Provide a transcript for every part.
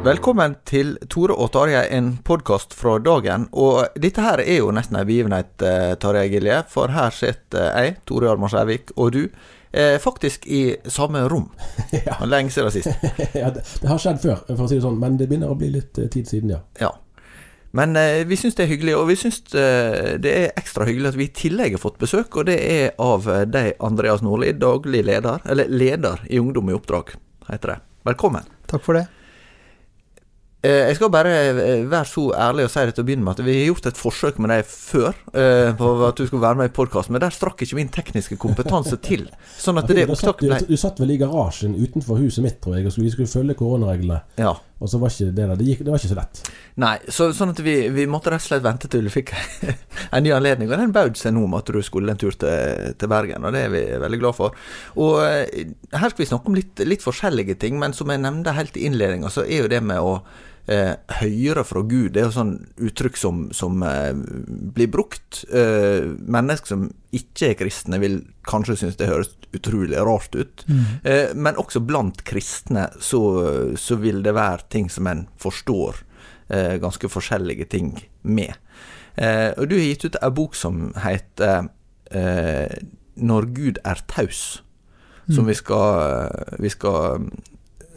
Velkommen til Tore og Tarjei, en podkast fra dagen. Og dette her er jo nesten ei begivenhet, eh, Tarjei Gilje. For her sitter jeg, Tore Hjalmar Skjærvik, og du. Eh, faktisk i samme rom. Ja. Lenge siden sist. ja, det, det har skjedd før, for å si det sånn, men det begynner å bli litt eh, tid siden, ja. Ja. Men eh, vi syns det er hyggelig, og vi syns eh, det er ekstra hyggelig at vi i tillegg har fått besøk, og det er av eh, deg, Andreas Nordli, daglig leder, eller leder i Ungdom i oppdrag, heter det. Velkommen. Takk for det. Eh, Jeg skal bare eh, være så ærlig og si det til å begynne med at vi har gjort et forsøk med deg før, eh, på at du skulle være med i podkasten, men der strakk ikke min tekniske kompetanse til. Sånn at det opptaket ble du satt vel i garasjen utenfor huset mitt, tror jeg, og vi skulle følge koronareglene. Ja. Og så var ikke det der, det, gikk, det var ikke så lett. Nei, så, sånn at vi, vi måtte rett og slett vente til du fikk en ny anledning. Og den baud seg nå om at du skulle en tur til, til Bergen, og det er vi veldig glad for. Og her skal vi snakke om litt, litt forskjellige ting, men som jeg nevnte helt i innledninga, så er jo det med å eh, høre fra Gud. Det er jo sånn uttrykk som, som eh, blir brukt. Eh, mennesker som ikke er kristne, vil kanskje synes det høres utrolig rart ut. Eh, men også blant kristne så, så vil det være ting som en forstår eh, ganske forskjellige ting med. Eh, og du har gitt ut ei bok som heter eh, 'Når Gud er taus', som vi skal, vi skal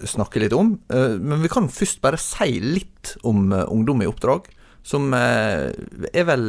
snakke litt om. Eh, Men vi kan først bare si litt om eh, Ungdom i oppdrag, som eh, er vel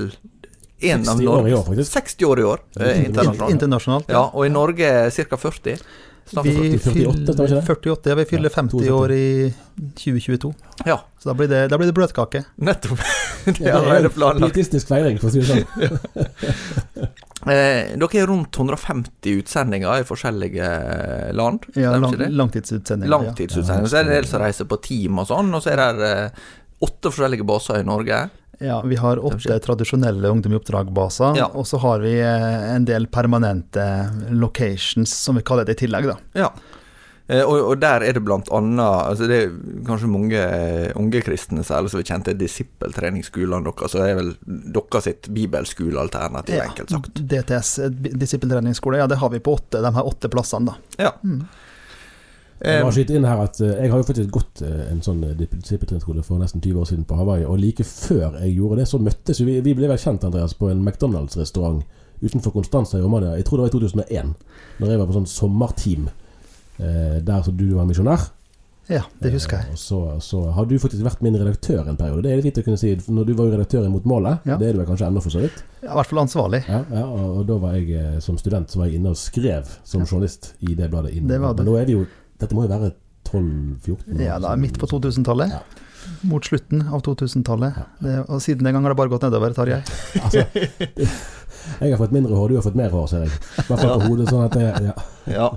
en av 60 år i år, faktisk. 60 år i år, internasjonalt. Internasjonalt. Ja, og i Norge ca. 40. Vi 40. 48, fyller 48, ja, vi fyller Ja, 50 år i 2022. Ja, Så da blir det, da blir det bløtkake. nettopp. det Ja, er allerede en planlagt. Feiring, for å si det sånn. Eh, dere har rundt 150 utsendinger i forskjellige eh, land. Ja, lang, langtidsutsendinger. Langtidsutsendinger, langtidsutsending. Langtidsutsending. Så er det en del som reiser på team og sånn, og så er det eh, åtte forskjellige baser i Norge. Ja. ja, vi har åtte tradisjonelle Ungdom i oppdrag-baser, Ja. og så har vi eh, en del permanente locations, som vi kaller det i tillegg, da. Ja. Eh, og, og der er det blant annet altså Det er kanskje mange eh, unge kristne særlig som er kjent til disippeltreningsskolene deres, så er vel deres sitt bibelskolealternativ, enkelt sagt. DTS, eh, disippeltreningsskole, ja det har vi på åtte, de her åtte plassene, da. Ja. Jeg Eh, må skyte inn her at eh, jeg har jo faktisk gått eh, en sånn disippeltreningsskole for nesten 20 år siden på Hawaii, og like før jeg gjorde det, så møttes vi Vi ble vel kjent, Andreas, på en McDonald's-restaurant utenfor Constanza i Romania. Jeg tror det var i 2001, når jeg var på sånn sommerteam eh, der som du var misjonær. Ja, det husker jeg. Eh, Og så, så har du faktisk vært min redaktør en periode. Det er litt fint å kunne si. Når du var jo redaktør mot målet, Ja. det er du vel kanskje ennå for så vidt. Ja, I hvert fall ansvarlig. Ja, ja og, og da var jeg eh, som student så var jeg inne og skrev som journalist i det bladet. Inn. Det var det. Men nå er vi jo Dette må jo være 12-14 Ja, da midt på 2000-tallet. Ja. Mot slutten av 2000-tallet. Det- Og siden den gang har det bare gått nedover, Tarjei. Altså, jeg har fått mindre hår, du har fått mer hår, ser jeg. I hvert fall på hodet. sånn at det, ja. ja.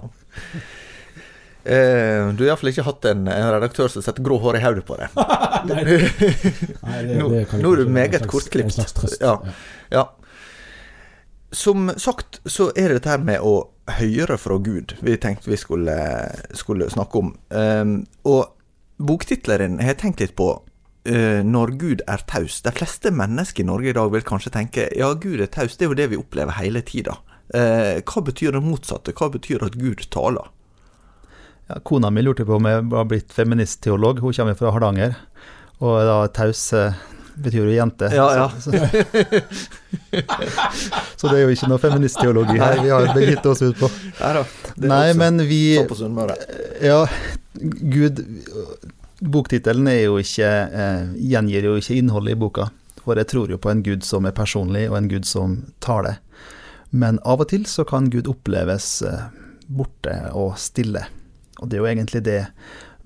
Eh, du har iallfall ikke hatt en, en redaktør som setter grå hår i hodet på deg. Nei, det, Nå- det nå er du meget kortklipt. Ja. Ja. som sagt så er det dette her med å høre fra Gud vi tenkte vi skulle, skulle snakke om. Um, og boktittelen har jeg tenkt litt på. Uh, når Gud er taus. De fleste mennesker i Norge i dag vil kanskje tenke ja, Gud er taus. Det er jo det vi opplever hele tida. Uh, hva betyr det motsatte? Hva betyr at Gud taler? Ja, kona mi lurte på om jeg var blitt feministteolog. Hun kommer fra Hardanger. Og da taus uh, betyr jo jente. Ja, ja. Så, så, så, det er jo ikke noe feministteologi her vi har begitt oss ut på. Nei, men vi Sånn. Ja, Gud Boktittelen er jo ikke eh, gjengir jo ikke innholdet i boka. For jeg tror jo på en Gud som er personlig, og en Gud som taler. Men av og til så kan Gud oppleves eh, borte og stille. Og det er jo egentlig det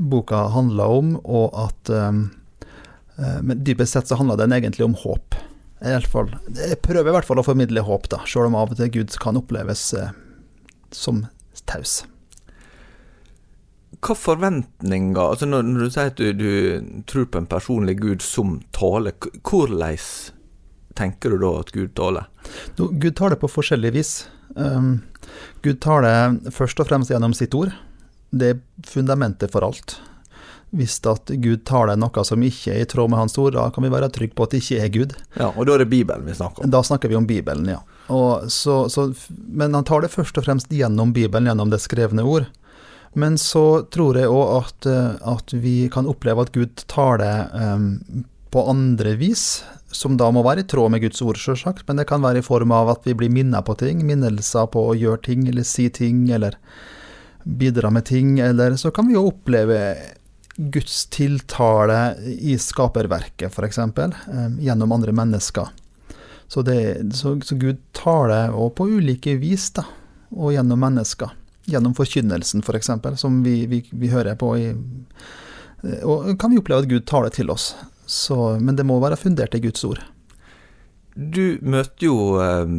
boka handler om, og at um, Men dypest sett så handler den egentlig om håp. Jeg, fall, jeg prøver i hvert fall å formidle håp, da, sjøl om av og til Gud kan oppleves uh, som taus. Hva forventninger altså når, når, du sier at du, du, tror på en personlig Gud som taler, hvordan tenker du da at Gud taler? Gud taler på forskjellig vis. Um, Gud taler først og fremst gjennom sitt ord. Det er fundamentet for alt. Hvis at Gud taler noe som ikke er i tråd med hans ord, da kan vi være trygge på at det ikke er Gud. Ja, Og da er det Bibelen vi snakker om? Da snakker vi om Bibelen, ja. Så, så, men han tar det først og fremst gjennom Bibelen, gjennom det skrevne ord. Men så tror jeg òg at, eh, at, vi kan oppleve at Gud taler um, på andre vis, som da må være i tråd med Guds ord, sjølsagt. Men det kan være i form av at vi blir minnet på ting, minnelser på å gjøre ting eller si ting, eller bidra med ting. Eller så kan vi jo oppleve Guds tiltale i skaperverket, f.eks., eh, gjennom andre mennesker. Så, det, så, så Gud taler òg på ulike vis, da, og gjennom mennesker gjennom forkynnelsen f.eks., for som vi, vi, vi, hører på i Og kan vi oppleve at Gud taler til oss. Så, men det må være fundert i Guds ord. Du møter jo eh,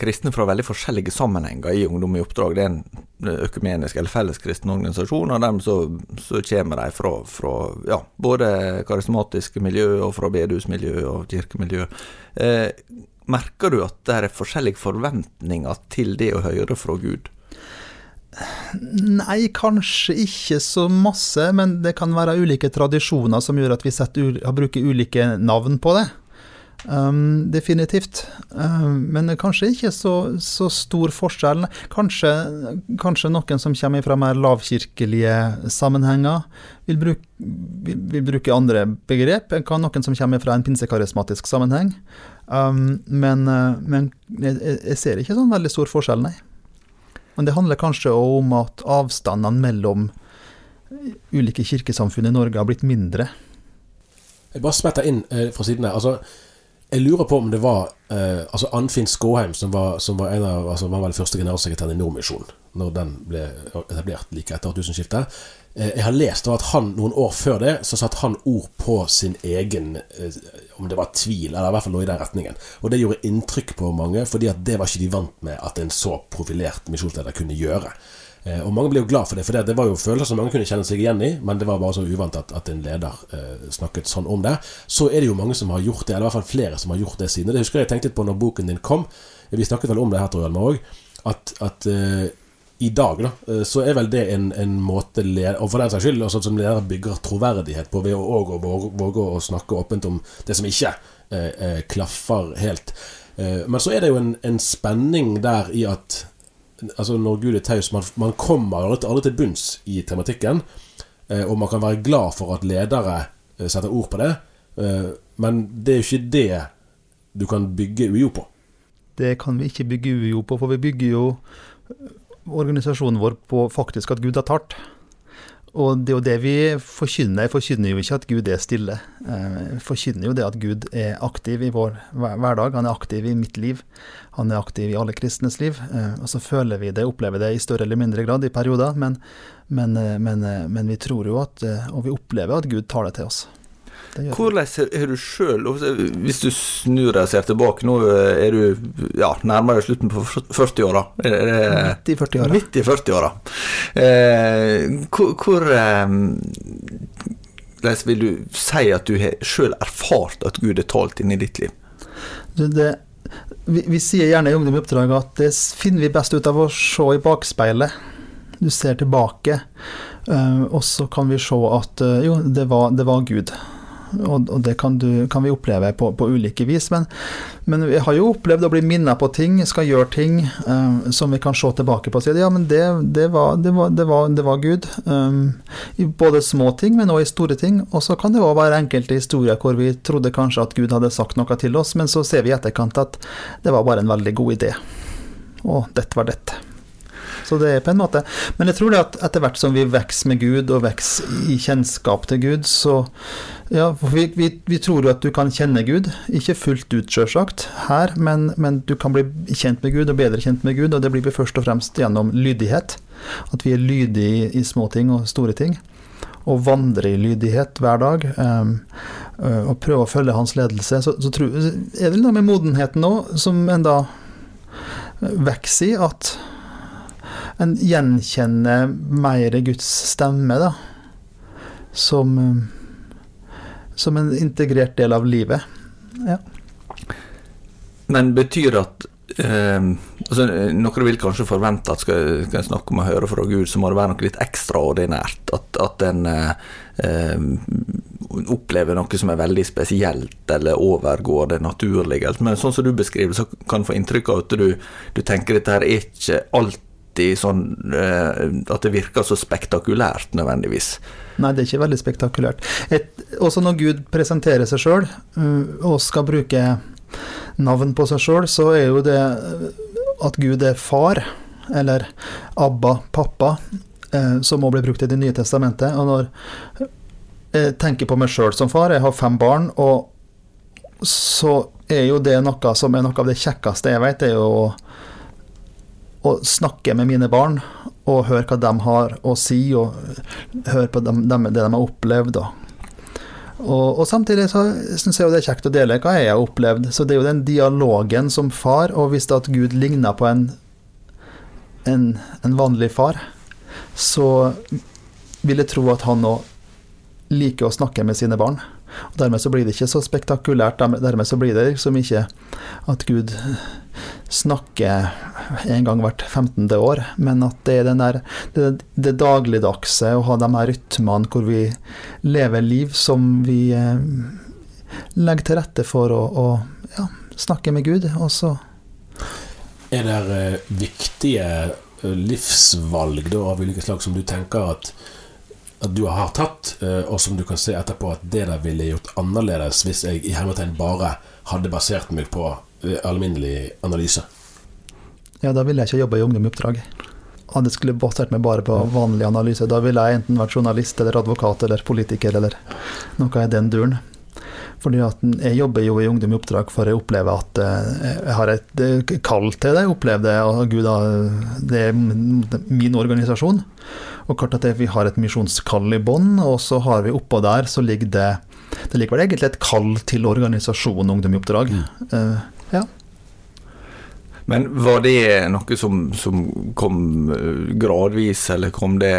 kristne fra veldig forskjellige sammenhenger i Ungdom i oppdrag. Det er en eh, økumenisk eller felleskristen organisasjon, og dermed så, så kommer de fra, fra ja, både karismatiske miljø og fra bedehusmiljø og kirkemiljø. Eh, Merker du at det er forskjellige forventninger til det å høre fra Gud? Nei, kanskje ikke så masse, men det kan være ulike tradisjoner som gjør at vi setter, bruker ulike navn på det. Um, definitivt. Um, men kanskje ikke så, så stor forskjell. Kanskje, kanskje, noen som kommer fra mer lavkirkelige sammenhenger, vil bruke, vil, vil bruke andre begrep. Kan noen som kommer fra en pinsekarismatisk sammenheng. Um, men, uh, men jeg, jeg, ser ikke sånn veldig stor forskjell, nei. Men det handler kanskje om at avstandene mellom ulike kirkesamfunn i Norge har blitt mindre. Jeg bare smetter inn eh, fra siden her. Altså, jeg lurer på om det var eh, altså Anfinn Skåheim, som var, som var en av altså var vel første generalsekretæren i Nordmisjonen, når den ble etablert like etter tusenskiftet. Eh, jeg har lest at han noen år før det så satte han ord på sin egen eh, Om det var tvil, eller i hvert fall noe i den retningen. Og det gjorde inntrykk på mange, fordi at det var ikke de vant med at en så profilert misjonsleder kunne gjøre. Eh, og mange ble jo glad for det, for det var jo følelser som mange kunne kjenne seg igjen i, men det var bare så uvant at, at en leder eh, snakket sånn om det. Så er det jo mange som har gjort det, eller i hvert fall flere som har gjort det siden. Det husker jeg tenkte litt på når boken din kom. Vi snakket vel om det her, tror jeg, òg. At, at eh, i dag da, så er vel det en, en måte leder, Og for den saks skyld, også, som leder bygger troverdighet på ved å, å våge, å snakke åpent om det som ikke eh, klaffer helt. men så er det jo en, en spenning der i at altså Når Gud er taus man, man, kommer aldri til bunns i tematikken. Eh, og man kan være glad for at ledere eh, setter ord på det. Eh, men det er jo ikke det du kan bygge UiO på. Det kan vi ikke bygge UiO på, for vi bygger jo organisasjonen vår på faktisk at Gud har talt. Og det er jo det vi forkynner. Forkynner jo ikke at Gud er stille. Jeg forkynner jo det at Gud er aktiv i vår hverdag. Han er aktiv i mitt liv. Han er aktiv i alle kristnes liv. Eh, og så føler vi det, opplever det i større eller mindre grad i perioder. Men, men, eh, men, eh, men vi tror jo at, og vi opplever at Gud tar det til oss. Hvordan er du sjøl, hvis du snur deg og ser tilbake, nå er du ja, nærmere slutten på 40-åra? Midt i 40-åra. Midt i 40-åra. Eh, hvor, hvor eh, vil du si at du har sjøl erfart at Gud er talt inn i ditt liv? Det, vi, vi sier gjerne i Ungdom i oppdrag at det finner vi best ut av å se i bakspeilet. Du ser tilbake, eh, og så kan vi se at eh, jo, det var, det var Gud. Og, og det kan, du, kan, vi oppleve på, på ulike vis. Men, men, vi har jo opplevd å bli minnet på ting, skal gjøre ting um, som vi kan se tilbake på og si ja, men det, det, var, det, var, det var, var, Gud. Um, I både små ting, men også i store ting. Og så kan det òg være enkelte historier hvor vi trodde kanskje at Gud hadde sagt noe til oss, men så ser vi i etterkant at det var bare en veldig god idé. Og dette var dette. Så det er på en måte Men jeg tror det at etter hvert som vi vokser med Gud, og vokser i kjennskap til Gud, så Ja, vi, vi, vi, tror jo at du kan kjenne Gud. Ikke fullt ut, sjølsagt, her, men, men, du kan bli kjent med Gud, og bedre kjent med Gud, og det blir vi først og fremst gjennom lydighet. At vi er lydige i, i små ting og store ting og vandre i lydighet hver dag, um, og prøve å følge hans ledelse, så, så tror, er det noe med modenheten nå som en da vokser i, at en gjenkjenner mer Guds stemme, da. Som, eh, som en integrert del av livet. Ja. Men betyr at eh, altså, Noen vil kanskje forvente at skal, skal jeg snakke om å høre fra Gud, så må det være noe litt ekstraordinært. At, at en eh, eh, opplever noe som er veldig spesielt, eller overgår det naturlige. Men sånn som du beskriver, så kan du få inntrykk av at du, du tenker dette her er ikke alt alltid sånn uh, at det virker så spektakulært, nødvendigvis. Nei, det er ikke veldig spektakulært. Et, også når Gud presenterer seg sjøl eh, og skal bruke navn på seg sjøl, så er jo det at Gud er far, eller Abba, pappa, som må bli brukt i Det nye testamentet. Og når jeg tenker på meg sjøl som far, jeg har fem barn, og så er jo det noe som er noe av det kjekkeste jeg vet, er jo å å snakke med mine barn og høre hva de har å si, og høre på dem, det de har opplevd. Og, og, samtidig så syns jeg det er kjekt å dele hva jeg har opplevd. Så det er jo den dialogen som far, og hvis at Gud ligner på en, en, en vanlig far, så vil jeg tro at han òg liker å snakke med sine barn. Og Dermed så blir det ikke så spektakulært. Dermed så blir det liksom ikke at Gud snakker en gang hvert 15. år, men at det er der, det, det dagligdagse, å ha de her rytmene hvor vi lever liv som vi eh, legger til rette for å, å ja, snakke med Gud. Og så Er det eh, viktige eh, livsvalg da, av ulike slag som du tenker at du har tatt, eh, og som du kan se etterpå at det der ville gjort annerledes hvis jeg i hermetegn bare hadde basert meg på eh, alminnelig analyse? Ja, da ville jeg ikke jobbe i Ungdom i oppdrag. Hadde skulle basert meg bare på vanlig analyse. Da ville jeg enten vært journalist eller advokat eller politiker eller noe i den duren. Fordi at jeg jobber jo i Ungdom i oppdrag for å oppleve at eh, jeg har et kall til det. Jeg opplever det, og Gud, det er min organisasjon. Og klart at vi har et misjonskall i bånn, og så har vi oppå der så ligger det Det ligger vel egentlig et kall til organisasjonen Ungdom i oppdrag. Mm. Uh, ja. Men var det noe som, som, kom eh, gradvis, eller kom det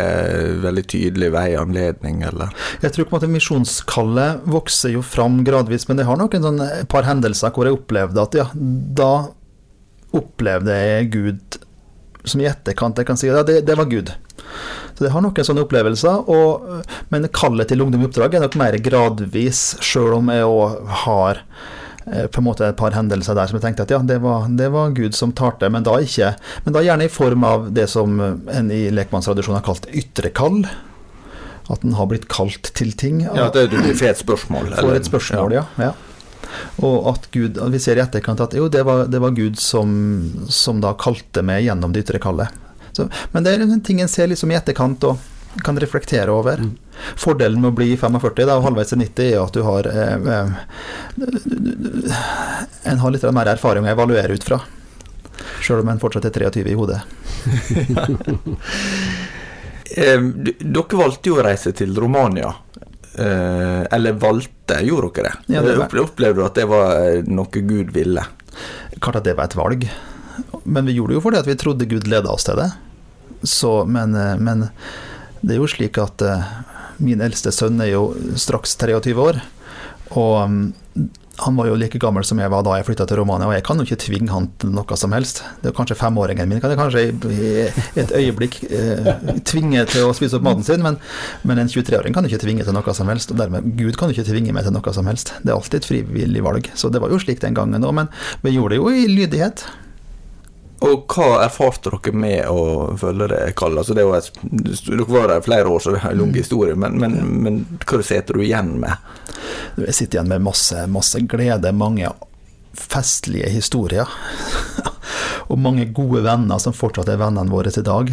veldig tydelig ved en anledning, eller? Jeg tror på en måte misjonskallet vokser jo fram gradvis, men det har nok en sånn et par hendelser hvor jeg opplevde at ja, da opplevde jeg Gud som i etterkant jeg kan si ja, det, det var Gud. Så det har noen sånne opplevelser. Og, men kallet til Ungdom i oppdrag er nok mer gradvis, sjøl om jeg òg har eh, på en måte et par hendelser der som jeg tenkte at ja, det var, det var Gud som talte, men da ikke Men da gjerne i form av det som en i lekmannstradisjonen har kalt ytre kall. At en har blitt kalt til ting. Ja, det er et spørsmål? For et spørsmål, ja. ja. Og at Gud, vi ser i etterkant at jo, det var, det var Gud som, som, da kalte meg gjennom det ytre kallet. Så, men det er en ting en ser liksom i etterkant og kan reflektere over. Mm. Fordelen med å bli 45 da, og halvveis til 90 er at du har eh, eh, En har litt mer erfaring å evaluere ut fra. Sjøl om en fortsatt er 23 i hodet. dere valgte jo å reise til Romania. Eh, eller valgte, gjorde dere det? Ja, det Opplevde du at det var eh, noe Gud ville? Klart at det var et valg. Men vi gjorde det jo fordi at vi trodde Gud leda oss til det. Så, men, eh, men, det er jo slik at uh, min eldste sønn er jo straks 23 år. Og um, han var jo like gammel som jeg var da jeg flytta til Romania, og jeg kan jo ikke tvinge han til noe som helst. Det er kanskje femåringen min kan jeg kanskje i et øyeblikk eh, tvinge til å spise opp maten sin, men, men en 23-åring kan jo ikke tvinge til noe som helst. Og dermed Gud kan jo ikke tvinge meg til noe som helst. Det er alltid et frivillig valg. Så det var jo slik den gangen òg, men vi gjorde det jo i lydighet. Og hva erfarte dere med å følge det kallet? Altså, det var et, dere var der flere år, så det er en lang historie, men, men, men hva sitter du igjen med? Jeg sitter igjen med masse, masse glede, mange festlige historier. og mange gode venner som fortsatt er vennene våre til dag.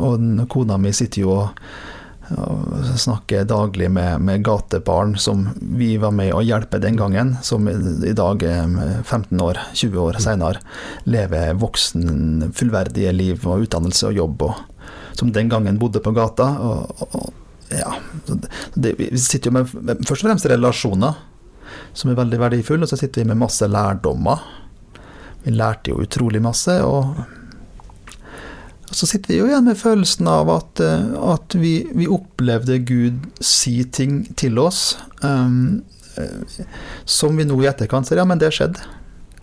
Og kona mi sitter jo og og snakker daglig med, med, gatebarn som vi var med å hjelpe den gangen, som i dag, 15 år, 20 år senere, lever voksen, fullverdige liv og utdannelse og jobb, og, som den gangen bodde på gata. Og, og, ja, det, vi sitter jo med først og fremst relasjoner, som er veldig verdifulle, og så sitter vi med masse lærdommer. Vi lærte jo utrolig masse. og så sitter vi jo igjen med følelsen av at, eh, at vi, vi, opplevde Gud si ting til oss um, som vi nå i etterkant ser ja, men det skjedde.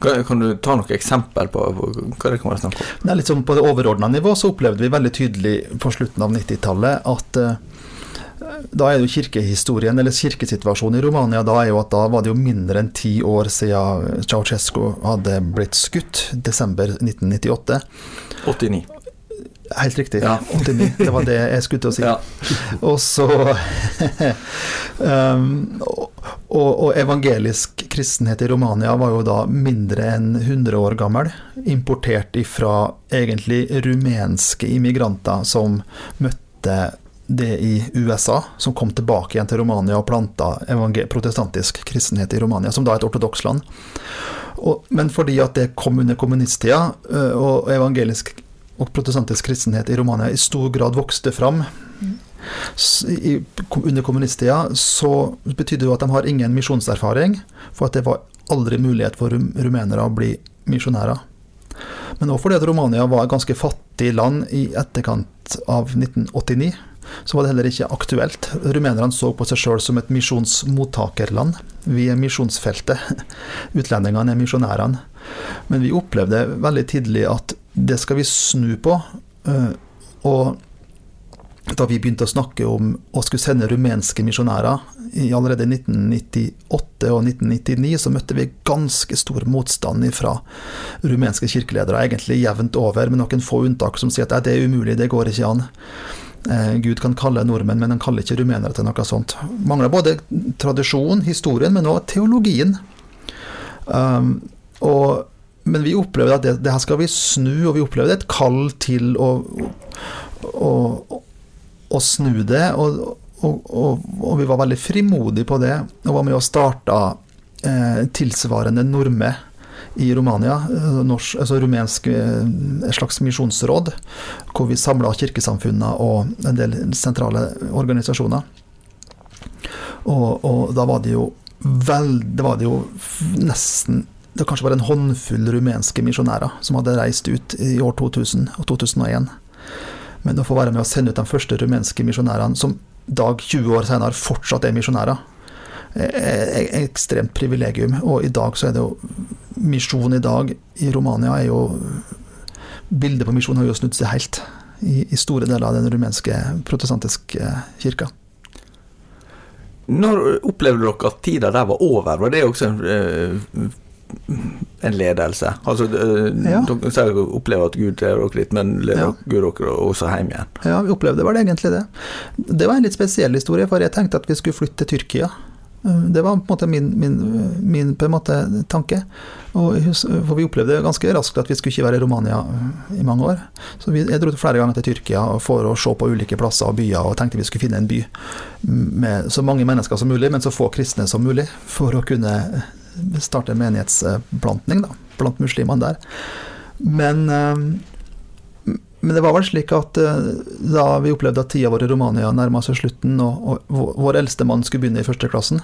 Kan du ta noen eksempel på, hva det kan være snakk om? Nei, litt sånn På det overordna nivå så opplevde vi veldig tydelig på slutten av 90-tallet at uh, da er jo kirkehistorien, eller kirkesituasjonen i Romania, da er jo at da var det jo mindre enn ti år siden Ceaucescu hadde blitt skutt, desember 1998. 89. Helt riktig. Ja. 89. Det var det jeg skulle til å si. Ja. Og så um, og, og, evangelisk kristenhet i Romania var jo da mindre enn 100 år gammel. Importert ifra egentlig rumenske immigranter som møtte det i USA, som kom tilbake igjen til Romania og planta protestantisk kristenhet i Romania, som da er et ortodoks land. Og, men fordi at det kom under kommunisttida, og evangelisk og protestantisk kristenhet i Romania i stor grad vokste fram i, under kommunisttida, så betydde det at de har ingen misjonserfaring, for at det var aldri mulighet for rum, rumenere å bli misjonærer. Men òg fordi at Romania var et ganske fattig land i etterkant av 1989, så var det heller ikke aktuelt. Rumenerne så på seg sjøl som et misjonsmottakerland. Vi er misjonsfeltet. Utlendingene er misjonærene. Men vi opplevde veldig tidlig at det skal vi snu på. Eh, og da vi begynte å snakke om å skulle sende rumenske misjonærer allerede i 1998 og 1999, så møtte vi ganske stor motstand fra rumenske kirkeledere, egentlig jevnt over, med noen få unntak som sier at det er umulig, det går ikke an. Eh, Gud kan kalle nordmenn, men han kaller ikke rumenere til noe sånt. Mangler både tradisjon, historien, men også teologien. Um, og men vi opplevde at det, det, her skal vi snu, og vi opplevde et kall til å, å, å snu det. Og, og, og, vi var veldig frimodige på det, og var med og starta eh, tilsvarende Norme i Romania, eh, norsk, altså rumensk eh, et slags misjonsråd, hvor vi samla kirkesamfunnene og en del sentrale organisasjoner. Og, og da var det jo vel, det var det jo nesten det var kanskje bare en håndfull rumenske misjonærer som hadde reist ut i år 2000 og 2001. Men å få være med å sende ut de første rumenske misjonærene, som dag 20 år senere fortsatt er misjonærer, er et ekstremt privilegium. Og i dag så er det jo Misjon i dag i Romania er jo Bildet på misjon har jo snudd seg helt i, i store deler av den rumenske protestantiske kirka. Når opplevde dere at tida der var over? Var det også en eh, en ledelse. Altså, eh, ja. Dere opplever at Gud leder dere litt, men leder ja. Gud dere også hjem igjen? Ja, vi opplevde vel egentlig det. Det var en litt spesiell historie, for jeg tenkte at vi skulle flytte til Tyrkia. Eh, det var på en måte min, min, min måte, tanke. Og, for vi opplevde ganske raskt at vi skulle ikke være i Romania eh, i mange år. Så vi, jeg dro flere ganger til Tyrkia for å se på ulike plasser og byer, og tenkte vi skulle finne en by med så mange mennesker som mulig, men så få kristne som mulig, for å kunne starte menighetsplantning da, blant muslimene der. Men, eh, men, det var vel slik at eh, da vi opplevde at tida vår i Romania nærma seg slutten, og, og vår eldste mann skulle begynne i førsteklassen,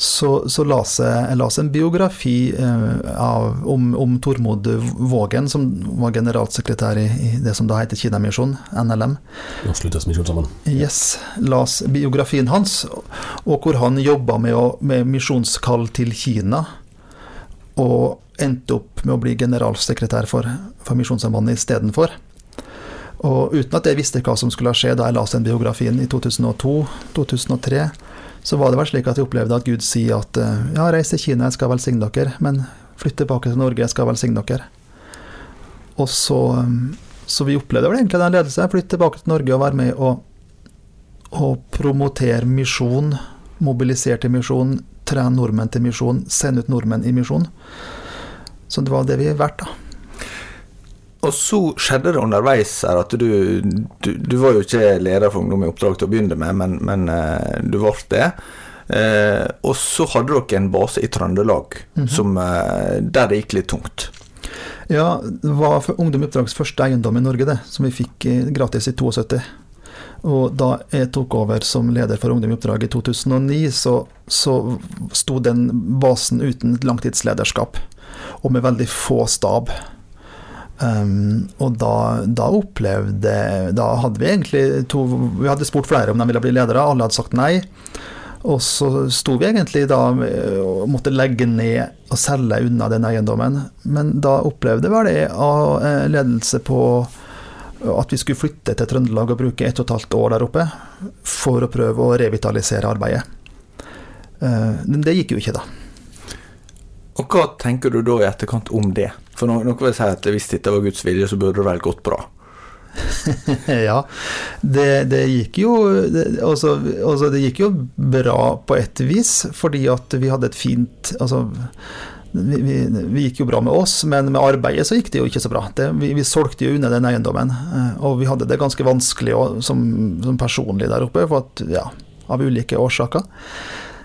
så, så las jeg, las en biografi eh, av, om, om Tormod Vågen, som var generalsekretær i, i det som da heter Kinamisjon, NLM. Norsk Luthersk Misjon sammen. Yes, las biografien hans, og hvor han jobba med, å- med misjonskall til Kina, og endte opp med å bli generalsekretær for, for Misjonssambandet istedenfor. Og uten at jeg visste hva som skulle skje da jeg leste den biografien i 2002-2003, så var det vel slik at jeg opplevde at Gud sier at eh, ja, reis til Kina, jeg skal velsigne dere, men flytt tilbake til Norge, jeg skal velsigne dere. Og så, eh, så vi opplevde vel egentlig den ledelsen, Flytt tilbake til Norge og være med og, og promotere misjon, mobilisere til misjon, trene nordmenn til misjon, sende ut nordmenn i misjon. Så det var det vi har vært, da. Og så skjedde det underveis her at du, du Du var jo ikke leder for Ungdom i oppdrag til å begynne med, men, men eh, du ble det. Eh, og så hadde dere en base i Trøndelag som, eh, der det gikk litt tungt. Ja, det var Ungdom i oppdrags første eiendom i Norge, det, som vi fikk eh, gratis i 72. Og da jeg tok over som leder for Ungdom i oppdrag i 2009, så, så sto den basen uten langtidslederskap, og med veldig få stab. Um, og da, da opplevde Da hadde vi egentlig to Vi hadde spurt flere om de ville bli ledere, alle hadde sagt nei. Og så sto vi egentlig da og måtte legge ned og selge unna den eiendommen. Men da opplevde vel det av eh, ledelse på at vi skulle flytte til Trøndelag og bruke ett og et halvt år der oppe for å prøve å revitalisere arbeidet. Eh, Men det gikk jo ikke, da. Og hva tenker du da i etterkant om det? For no noe vil si at hvis dette var Guds vilje, så burde det vel gått bra. ja, det, det gikk jo det, altså, altså det gikk jo bra på et vis, fordi at vi hadde et fint altså, vi, vi, vi gikk jo bra med oss, men med arbeidet så gikk det jo ikke så bra. Det, vi, vi solgte jo unna den eiendommen, eh, og vi hadde det ganske vanskelig også, som, som personlig der oppe, for at, ja, av ulike årsaker.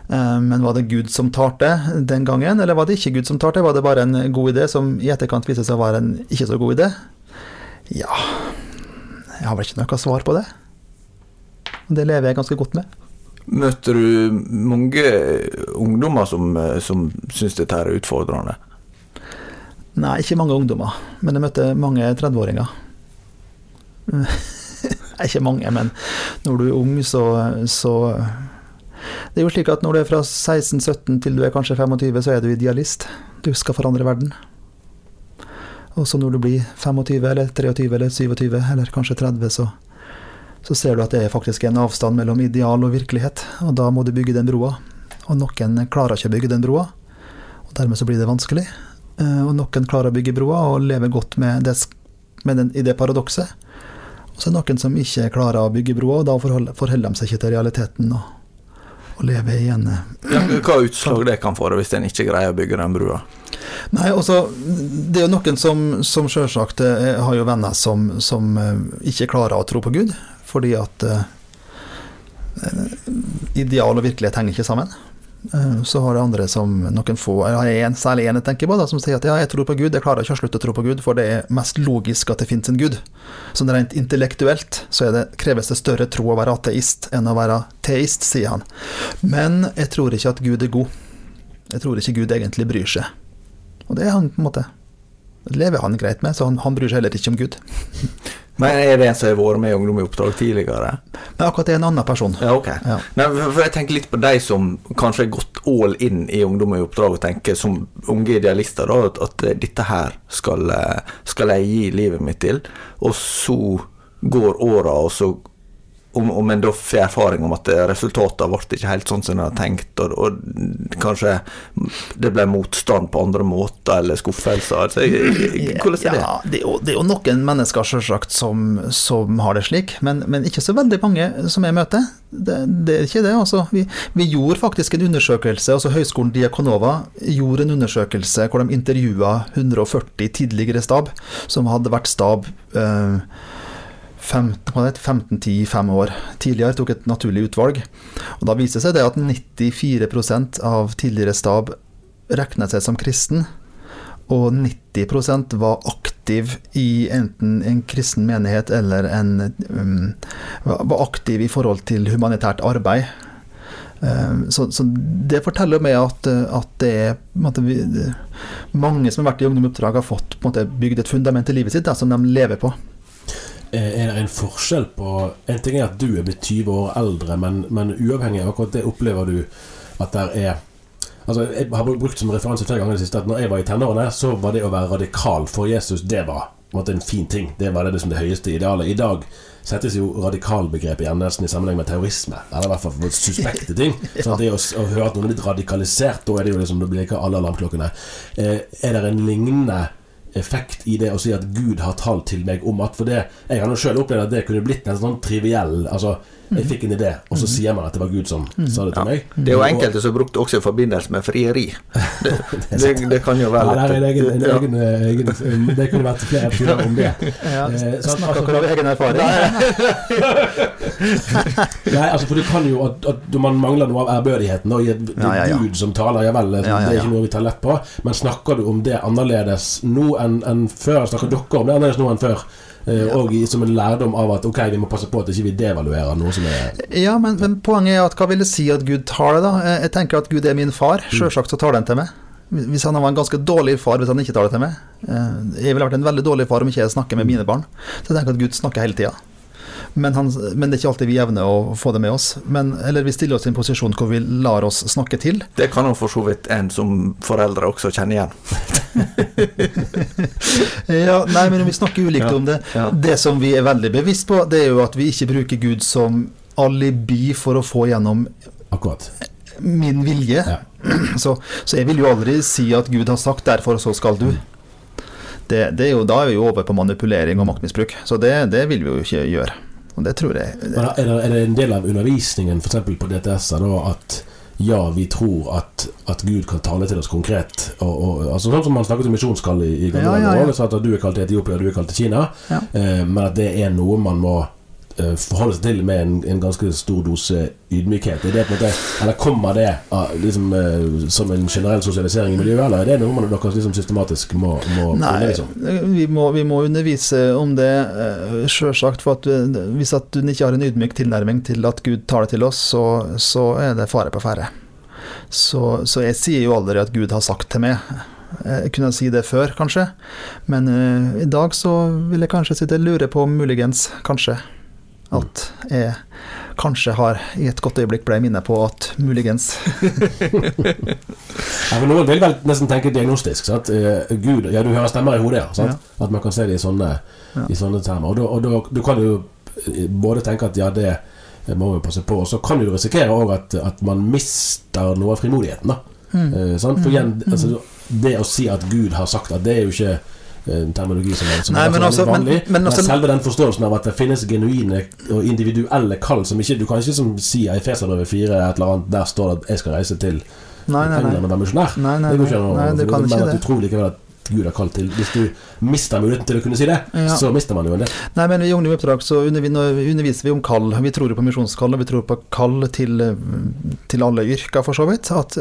Eh, Men var det Gud som talte den gangen, eller var det ikke Gud som talte? Var det bare en god idé som i etterkant viste seg å være en ikke så god idé? Ja Jeg har vel ikke noe svar på det. Det lever jeg ganske godt med. Møter du mange ungdommer som, eh, som syns dette er utfordrende? Nei, ikke mange ungdommer, men jeg møter mange 30-åringer. ikke mange, men når du er ung, så, så Det er jo slik at når du er fra 16-17 til du er kanskje 25, så er du idealist. Du skal forandre verden. Og så når du blir 25 eller 23 eller 27 eller kanskje 30, så, så ser du at det er faktisk en avstand mellom ideal og virkelighet, og da må du bygge den broa. Og noen klarer ikke å bygge den broa, og dermed så blir det vanskelig. Eh, Og noen klarer å bygge broa og leve godt med det, med den, i det paradokset. Og så er det noen som ikke klarer å bygge broa, og da forholder, forholder de seg ikke til realiteten og, og leve igjen. Ja, hva utslag det kan få hvis en ikke greier å bygge den brua? Nei, altså, det er jo noen som, som selvsagt eh, har jo venner som, som eh, ikke klarer å tro på Gud, fordi at uh, ideal og virkelighet henger ikke sammen. Eh, Så har det andre som noen få, har en, særlig en jeg tenker på, da, som sier at ja, jeg tror på Gud, jeg klarer ikke å slutte å tro på Gud, for det er mest logisk at det finnes en Gud. Sånn rent intellektuelt så det, kreves det større tro å være ateist enn å være teist, sier han. Men jeg tror ikke at Gud er god. Jeg tror ikke Gud egentlig bryr seg. Og det er han på en måte det lever han greit med, så han, han bryr seg heller ikke om Gud. Men er det en som har vært med i Ungdom i oppdrag tidligere? Men akkurat det er en annen person. Ja, ok. Ja. Nei, for for jeg tenker litt på de som kanskje har gått all in i Ungdom i oppdrag og tenker som unge idealister da, at, at dette her skal, eh, skal jeg gi livet mitt til, og så går åra, og så om, om en da får erfaring om at resultatene ble ikke helt sånn som en hadde tenkt, og, og kanskje det ble motstand på andre måter, eller skuffelser altså, Hvordan er det? Ja, det er jo, det er jo noen mennesker selvsagt som, som har det slik, men, men ikke så veldig mange som jeg møter. Det, det er ikke det. Altså, vi, vi gjorde faktisk en undersøkelse, altså Høgskolen Diakonova gjorde en undersøkelse hvor de intervjua 140 tidligere stab som hadde vært stab eh, 15-10-5 år. Tidligere tok et naturlig utvalg. Og Da viser det seg det at 94% av tidligere stab regnet seg som kristen, og 90% var aktiv i enten en kristen menighet eller en um, Var aktiv i forhold til humanitært arbeid. Eh, Så, så det forteller meg at, eh, at det er måte, vi, mange som har vært i Ungdom oppdrag, har fått måte, bygd et fundament i livet sitt da, som de lever på. Er det en forskjell på En ting er at du er blitt 20 år eldre, men, men uavhengig av akkurat det opplever du at der er Altså, Jeg har brukt som referanse flere ganger det siste at når jeg var i tenårene, så var det å være radikal for Jesus det var på en fin ting. Det var det liksom det høyeste idealet. I dag settes jo radikalbegrepet igjen nesten i sammenheng med terrorisme. Eller i hvert fall suspekte ting. Så at det å, å høre at noen er litt radikalisert, da er det jo liksom, da blir ikke alle alarmklokkene. Eh, er det en lignende effekt i det å si at Gud har talt til meg om at For det, jeg har nå sjøl opplevd at det kunne blitt en sånn triviell Altså, jeg fikk en idé, og så sier man at det var Gud som sa det til meg. Det er jo enkelte som brukte også i forbindelse med frieri. Det, det, det kan jo Ja, være det, er en egen, en egen, eh, egen, det kunne vært flere episoder om det. Ja, Eh, Snakker altså- dere av egen erfaring? Nei, altså for du kan jo at, at man mangler noe av ærbødigheten det er Ja, ja, ja. Gud som taler, ja vel, Ja, ja, det er ikke noe vi tar lett på. Men snakker du om det annerledes nå enn enn før? Snakker dere om det annerledes nå enn før? Eh, Og som en lærdom av at ok, vi må passe på at ikke vi devaluerer noe som er Ja, men, men poenget er at hva vil det si at Gud tar det, da? Jeg, jeg tenker at Gud er min far. Sjølsagt så tar den til meg. Hvis han var en ganske dårlig far hvis han ikke tar det til meg eh, Jeg ville vært en veldig dårlig far om ikke jeg snakker med mine barn. Så jeg tenker at Gud snakker hele tida. Men, han, men det er ikke alltid vi evner å få det med oss. Men, eller vi stiller oss i en posisjon hvor vi lar oss snakke til. Det kan jo for så vidt en som foreldre også kjenne igjen. Ja, nei, men vi snakker ulikt Ja, om det. ja. Det som vi er veldig bevisst på, det er jo at vi ikke bruker Gud som alibi for å få gjennom akkurat. min vilje. Ja. Så, så jeg vil jo aldri si at Gud har sagt 'derfor, så skal du'. Det, det er jo, da er vi jo over på manipulering og maktmisbruk. Så det, det vil vi jo ikke gjøre. Og det tror jeg Men er det, er det en del av undervisningen f.eks. på DTS-er da at ja, vi tror at, at Gud kan tale til oss konkret. Og, og, altså Sånn som man snakket om misjonskall i, i gamle Ja, ja, ja. og At du er kalt til Etiopia, du er kalt til Kina. Ja. Eh, men at det er noe man må forholde seg til med en, en ganske stor dose ydmykhet. Er det på en måte, eller kommer det ah, liksom, eh, som en generell sosialisering i miljøet, eller er det noe man dere liksom systematisk må, må Nei, undervise om? vi må, vi må undervise om det, eh, sjølsagt. For at du, hvis at du ikke har en ydmyk tilnærming til at Gud tar det til oss, så, så er det fare på ferde. Så, så jeg sier jo aldri at Gud har sagt til meg. Jeg kunne si det før, kanskje, men uh, i dag så vil jeg kanskje sitte og lure på, muligens, kanskje, at jeg kanskje har i et godt øyeblikk ble minnet på at muligens Ja, men Noen vil vel nesten tenke diagnostisk. Sant? Eh, Gud, ja, du hører stemmer i hodet. Ja, sant? At man kan se det i sånne, i sånne termer. Og da, og da du kan jo eh, både tenke at ja, det må vi passe på, og så kan du risikere òg at, at man mister noe av frimodigheten. da Eh, sant? For igjen, altså, det å si at Gud har sagt at det er jo ikke eh, terminologi som er, som Nei, er men altså- vanlig. men- men Men, altså- selve den forståelsen av at det finnes genuine og individuelle kall som ikke Du kan ikke som si i Feserbrevet 4 et eller annet, der står det at 'jeg skal reise til Nei, nei, England nei. og være misjonær'. Nei, nei, nei, det kan men ikke at det. du tror likevel at Gud har kalt til Hvis du mister muligheten til å kunne si det, Ja. så mister man jo en del. Nei, men I Ungdom i oppdrag så underviser vi om kall. Vi tror på misjonskall, og vi tror på kall til, til alle yrker, for så vidt. At,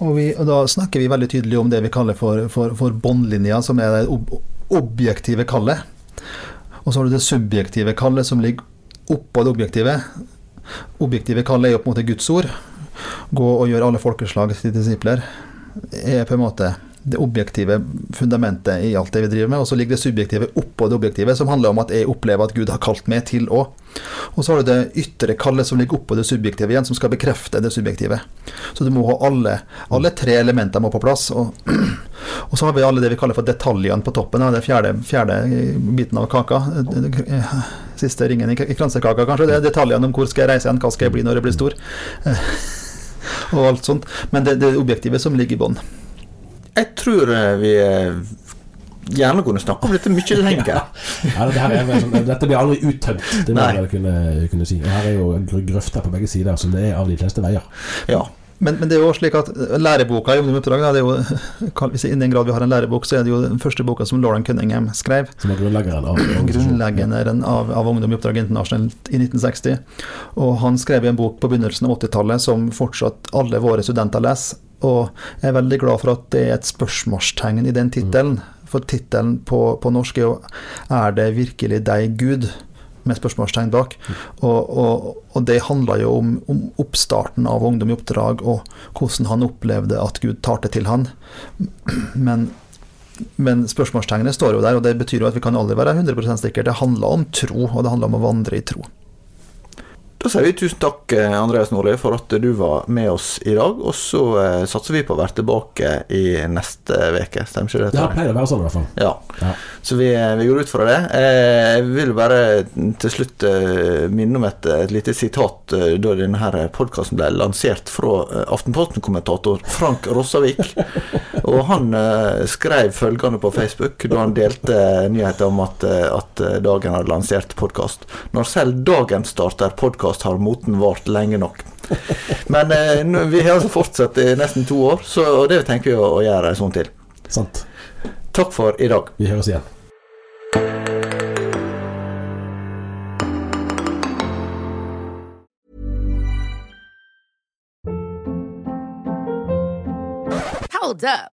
og, vi, og da snakker vi veldig tydelig om det vi kaller for, for, for båndlinja, som er det ob objektive kallet. Og så har du det subjektive kallet, som ligger oppå det objektive. Objektive kallet er jo på en måte Guds ord. Gå og gjør alle folkeslag til disipler. Er på en måte det objektive fundamentet i alt det vi driver med, og så ligger det subjektive oppå det objektive, som handler om at jeg opplever at Gud har kalt meg til å. Og så har du det ytre kallet som ligger oppå det subjektive igjen, som skal bekrefte det subjektive. Så du må ha alle, alle tre elementer må på plass. Og, og så har vi alle det vi kaller for detaljene på toppen Den fjerde, fjerde biten av kaka. Siste ringen i kransekaka, kanskje. Det er detaljene om hvor skal jeg reise hen, hva skal jeg bli når jeg blir stor. Og alt sånt. Men det, det objektive som ligger i bånn. Jeg tror eh, vi eh, gjerne kunne snakke om dette mye lenger. Ja, dette, her er, sånn- dette blir aldri uttømt, det må jeg kunne, kunne si. Og her er jo gr- grøfter på begge sider, som det er av de fleste veier. Ja. Men, men det er jo slik at læreboka i Ungdom det er jo, hvis i den grad vi har en lærebok, så er det jo den første boka som Lauren Cunningham skrev. Som er grunnleggeren av. Grunnleggeren av, av Ungdom i oppdrag internasjonalt i 1960. Og han skrev en bok på begynnelsen av 80-tallet som fortsatt alle våre studenter leser. Og jeg er veldig glad for at det er et spørsmålstegn i den tittelen. For tittelen på, på norsk er jo 'Er det virkelig deg, Gud?' med spørsmålstegn bak. Og, og, og det handla jo om, om, oppstarten av Ungdom i oppdrag, og hvordan han opplevde at Gud talte til han. Men, men spørsmålstegnet står jo der, og det betyr jo at vi kan aldri være 100 sikre. Det handler om tro, og det handler om å vandre i tro. Da sier vi tusen takk, eh, Andreas Nordli, for at du var med oss i dag. Og så eh, satser vi på å være tilbake i neste uke. Stemmer ikke det? Det pleier å være sånn, i hvert fall. Ja. Ja. Så vi, vi går ut fra det. Eh, Jeg vil bare til slutt eh, minne om et, et lite sitat eh, da denne podkasten ble lansert fra eh, Aftenposten-kommentator Frank Rossavik. Og han eh, skrev følgende på Facebook da han delte nyheter om at, eh, at Dagen hadde lansert podkast. Når selv Dagen starter podkast, har moten vart lenge nok. Men eh, vi har altså fortsatt i nesten to år, så og det tenker vi å, å gjøre en sånn til. Sant. Takk for i dag. Vi høres igjen. Hold up.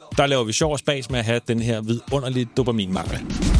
Der laver vi sjov og spas med at have den her vidunderlige dopaminmangel.